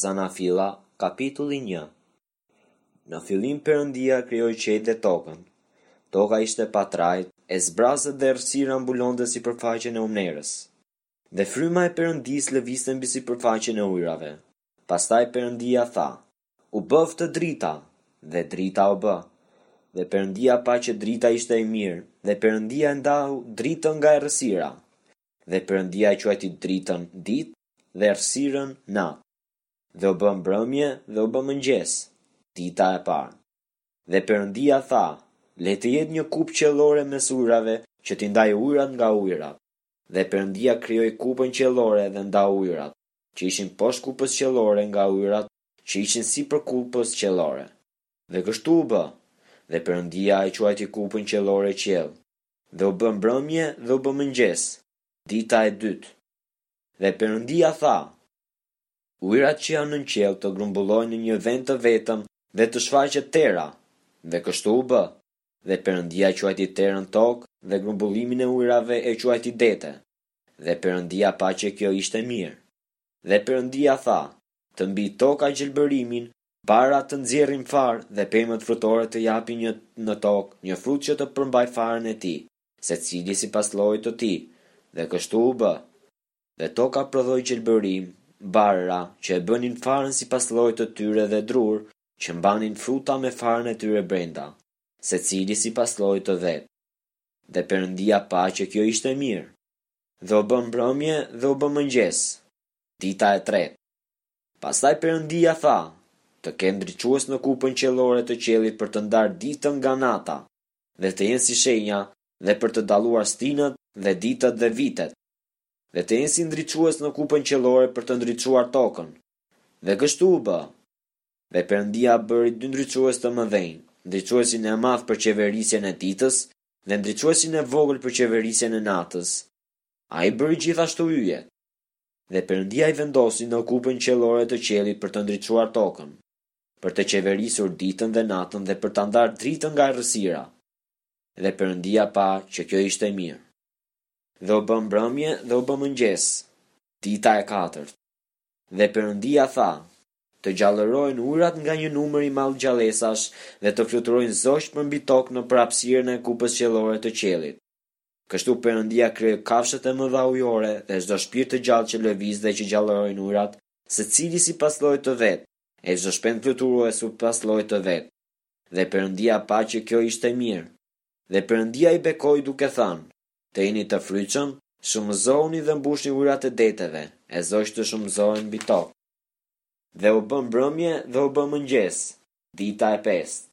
Zanafilla, kapitulli një Në fillim Perëndia krijoi qiejt dhe tokën. Toka ishte pa trajtë, e zbrazët dhe errësira mbulonte sipërfaqen e humnerës. Dhe fryma e Perëndisë lëvizte mbi sipërfaqen e ujërave. Pastaj Perëndia tha, U bëftë drita! Dhe drita u bë. Dhe Perëndia pa që drita ishte e mirë, dhe Perëndia e ndau dritën nga errësira. dhe Perëndia e quajti dritën ditë dhe errësirën natë. Dhe u bë mbrëmje dhe u bë mëngjes, dita e parë. Dhe Perëndia tha, Le të jetë një kupë qiellore mes ujërave që t'i ndajë ujërat nga ujërat. Dhe Perëndia krijoi kupën qiellore dhe ndau ujërat që ishin poshtë kupës qiellore nga ujërat që ishin sipër kupës qiellore. Dhe kështu u bë. Dhe Perëndia e quajti kupën qiellore Qiell, Dhe u bë mbrëmje dhe u bë mëngjes, dita e dytë. Dhe Perëndia tha, Ujërat që janë nën qiell të grumbullohen në një vend të vetëm dhe të shfaqet tera. Dhe kështu u bë. Dhe Perëndia e quajti terën Tokë dhe grumbullimin e ujërave e quajti Dete. Dhe Perëndia pa që kjo ishte mirë. Dhe Perëndia tha, Të mbijë toka gjelbërimin barëra të nxjerrin farë dhe pemët frutore të japin në tokë një frut që të përmbajë farën e tij, secili sipas llojit të tij. Dhe kështu u bë. Dhe toka prodhoi gjelbërim, barëra, që e bënin farën sipas llojit të tyre dhe drurë, që mbanin fruta me farën e tyre brenda, secili sipas llojit të vet. Dhe Perëndia pa që kjo ishte mirë. Dhe u bë mbrëmje dhe u bë mëngjes, dita e tretë. Pastaj Perëndia tha, Të ketë ndriçues në kupën qiellore të qiellit për të ndarë ditën nga nata, dhe të jenë si shenja, dhe për të dalluar stinët, dhe ditët, dhe vitet, dhe të jenë si ndriçues në kupën qiellore për të ndriçuar tokën. Dhe kështu u bë. Dhe Perëndia bëri dy ndriçues të mëdhenj, ndriçuesin e madh për qeverisjen e ditës, dhe ndriçuesin e vogël për qeverisjen e natës. Ai bëri gjithashtu yjet. Dhe Perëndia i vendosi në kupën qiellore të qiellit për të ndriçuar tokën, për të qeverisur ditën dhe natën dhe për ta ndarë dritën nga errësira. Dhe Perëndia pa që kjo ishte mirë. Dhe u bë mbrëmje dhe u bë mëngjes, dita e katërt. Dhe Perëndia tha, Të gjallërojnë ujërat nga një numër i madh gjallesash dhe të fluturojnë zogj përmbi tokë nëpër hapësirën e kupës qiellore të qiellit. Kështu Perëndia krijoi kafshët e mëdha ujore dhe çdo shpirt të gjallë që lëviz dhe që gjallërojnë ujërat, secili sipas llojit të vet, e çdo shpend fluturues sipas llojit të vet. Dhe Perëndia pa që kjo ishte mirë. Dhe Perëndia i bekoi duke thënë, Të jeni të frytshëm, shumëzohuni dhe mbushni ujërat e deteve, e zogjtë shumëzohen mbi tokë. Dhe u bë mbrëmje dhe u bë mëngjes, dita e pestë.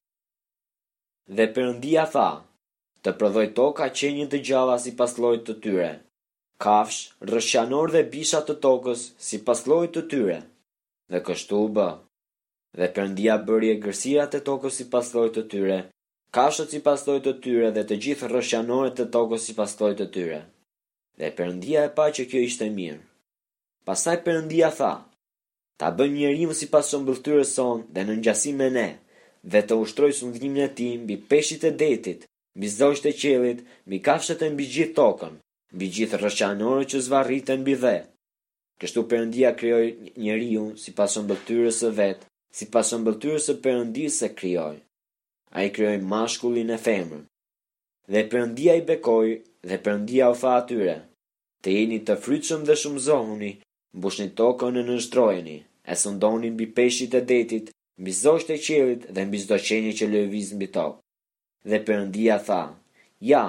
Dhe Perëndia tha, Të prodhojë toka qenie të gjalla sipas llojit të tyre. Kafshë, rrëshqanorë dhe bisha të tokës sipas llojit të tyre. Dhe kështu u bë. Dhe Perëndia bëri egërsirat e tokës sipas llojit të tyre, kafshët sipas llojit të tyre dhe të gjithë rrëshqanorët e tokës sipas llojit të tyre. Dhe Perëndia e pa që kjo ishte mirë. Pastaj Perëndia tha, Ta bëjmë njeriun sipas shëmbëlltyrës sonë dhe në ngjasi me ne, dhe të ushtrojë sundimin e tij mbi peshqit e detit, mbi zogjtë e qiellit, mbi kafshët e mbi gjithë tokën, mbi gjithë rrëshqanorët që zvarriten mbi dhe. Kështu Perëndia krijoi njeriun sipas shëmbëlltyrës së vet, sipas shëmbëlltyrës së Perëndisë e krijoi. Ai krijoi mashkullin e femrën. Dhe Perëndia i bekoi dhe Perëndia u tha atyre, Të jeni të frytshëm dhe shumëzohuni, Mbushni tokën e nënshtrojeni, e sundoni mbi peshqit e detit, mbi zogjtë e qiellit dhe mbi çdo qenie që lëviz mbi tokë. Dhe Perëndia tha, Ja,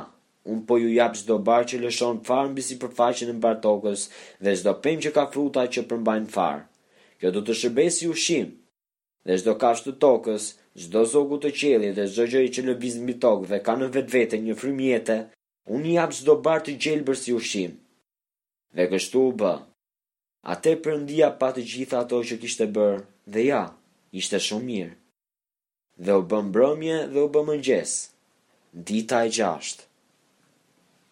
Unë po ju jap çdo bar që lëshon farë mbi sipërfaqen e mbarë tokës dhe çdo pemë që ka fruta që përmbajnë farë. Kjo do të shërbejë si ushqim. Dhe çdo kafshe të tokës, çdo zogu të qiellit dhe çdo gjëje që lëviz mbi tokë dhe ka në vetvete një frymë jete, Unë i jap çdo bar të gjelbër si ushqim. Dhe kështu u bë. Atë Perëndia pa të gjitha ato që kishte bërë, dhe ja, ishte shumë mirë. Dhe u bë mbrëmje dhe u bë mëngjes, dita e gjashtë.